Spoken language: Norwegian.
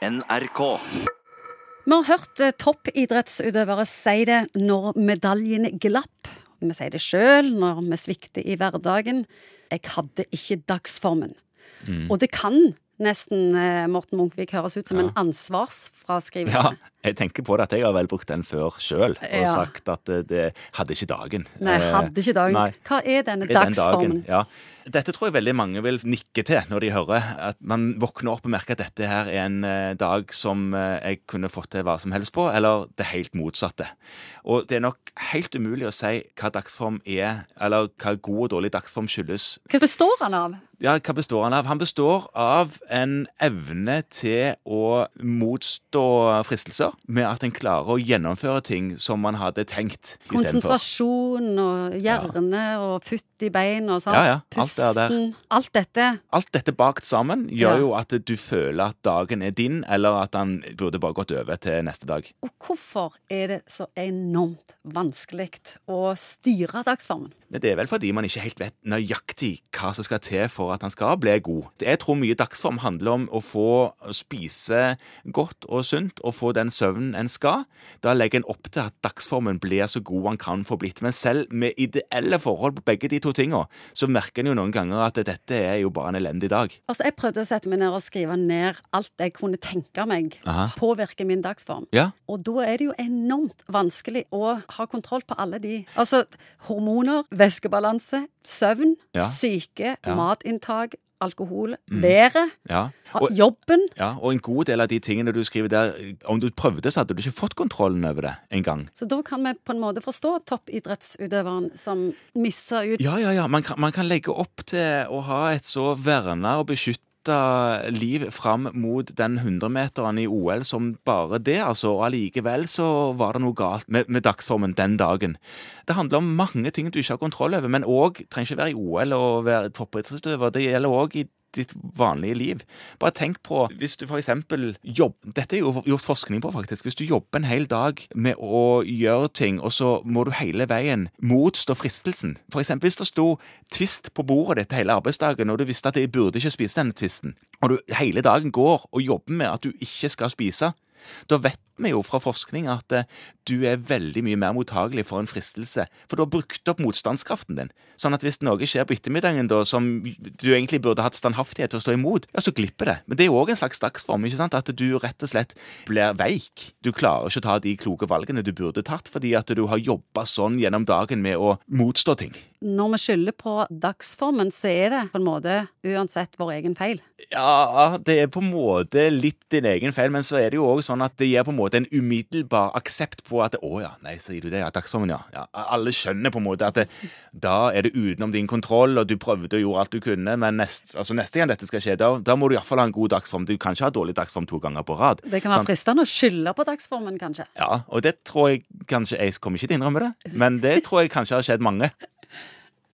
NRK. Vi har hørt eh, toppidrettsutøvere si det når medaljen glapp. Vi sier det sjøl når vi svikter i hverdagen. Jeg hadde ikke dagsformen. Og det kan nesten, eh, Morten Munkvik, høres ut som en ansvarsfraskrivelse. Ja, jeg tenker på det at jeg har vel brukt den før sjøl, og Ja. sagt at det, hadde ikke dagen. Nei, Eh, hadde ikke dagen. Nei. Hva er denne er dagsformen? den dagen, Ja. Dette tror jeg veldig mange vil nikke til når de hører at man våkner opp og merker at dette her er en eh, dag som eh, jeg kunne fått til hva som helst på, eller det helt motsatte. Og det er nok helt umulig å si hva dagsform er, eller hva god og dårlig dagsform skyldes. Hva består han av? Ja, hva består han av? Han består av en evne til å motstå fristelser, med at en klarer å gjennomføre ting som man hadde tenkt. Konsentrasjon og hjerne og futt i bein og sånt. Ja, ja, alt. Pusten. Alt dette. Alt dette bakt sammen gjør Ja. jo at du føler at dagen er din, eller at den burde bare gått over til neste dag. Og hvorfor er det så enormt vanskelig å styre dagsformen? Det er vel fordi man ikke helt vet nøyaktig hva som skal til for at han skal bli god. Jeg tror mye dagsform handler om å få spise godt og sunt og få den søvnen en skal. Da legger en opp til at dagsformen blir så god han kan få blitt. Men selv med ideelle forhold på begge de to tinga, så merker en jo noen ganger at dette er jo bare en elendig dag. Altså, Jeg prøvde å sette meg ned og skrive ned alt jeg kunne tenke meg Aha. påvirker min dagsform. Ja, Og da er det jo enormt vanskelig å ha kontroll på alle de. Altså hormoner, væskebalanse, søvn, Ja. syke, Ja. matinntak, alkohol, været, ja. Jobben. ja. og en god del av de tingene du skriver der, om du prøvde, så hadde du ikke fått kontrollen over det en gang. Så da kan vi på en måte forstå toppidrettsutøveren som mister ut Ja, ja, ja. Man kan, man kan legge opp til å ha et så verna og beskytta liv fram mot den 100-meteren i OL som bare det, altså. Og allikevel så var det noe galt med, med dagsformen den dagen. Det handler om mange ting du ikke har kontroll over, men òg trenger ikke være i OL og være toppidrettsutøver. Det gjelder òg i ditt vanlige liv. Bare tenk på hvis du for eksempel jobb, Dette er jo gjort forskning på, faktisk. Hvis du jobber en hel dag med å gjøre ting, og så må du hele veien motstå fristelsen. Eksempel hvis det sto twist på bordet ditt hele arbeidsdagen, og du visste at jeg burde ikke spise denne twisten, og du hele dagen går og jobber med at du ikke skal spise, da vet vi jo fra forskning at eh, du er veldig mye mer mottagelig for en fristelse, for du har brukt opp motstandskraften din. Sånn at hvis noe skjer på ettermiddagen da, som du egentlig burde hatt standhaftighet til å stå imot, ja, så glipper det. Men det er jo òg en slags dagsform, ikke sant? At du rett og slett blir veik. Du klarer ikke å ta de kloke valgene du burde tatt, fordi at du har jobba sånn gjennom dagen med å motstå ting. Når vi skylder på dagsformen, så er det på en måte uansett vår egen feil. Ja, det er på en måte litt din egen feil, men så er det jo òg sånn at det gir på en måte en umiddelbar aksept på at å ja, nei, sier du det, ja, dagsformen, ja. ja. Alle skjønner på en måte at det, da er det utenom din kontroll, og du prøvde og gjorde alt du kunne, men nest, altså, neste gang dette skal skje, da, da må du iallfall ha en god dagsform. Du kan ikke ha dårlig dagsform to ganger på rad. Det kan være sånn. fristende å skylde på dagsformen, kanskje. Ja, og det tror jeg kanskje Jeg kommer ikke til å innrømme det, men det tror jeg kanskje har skjedd mange.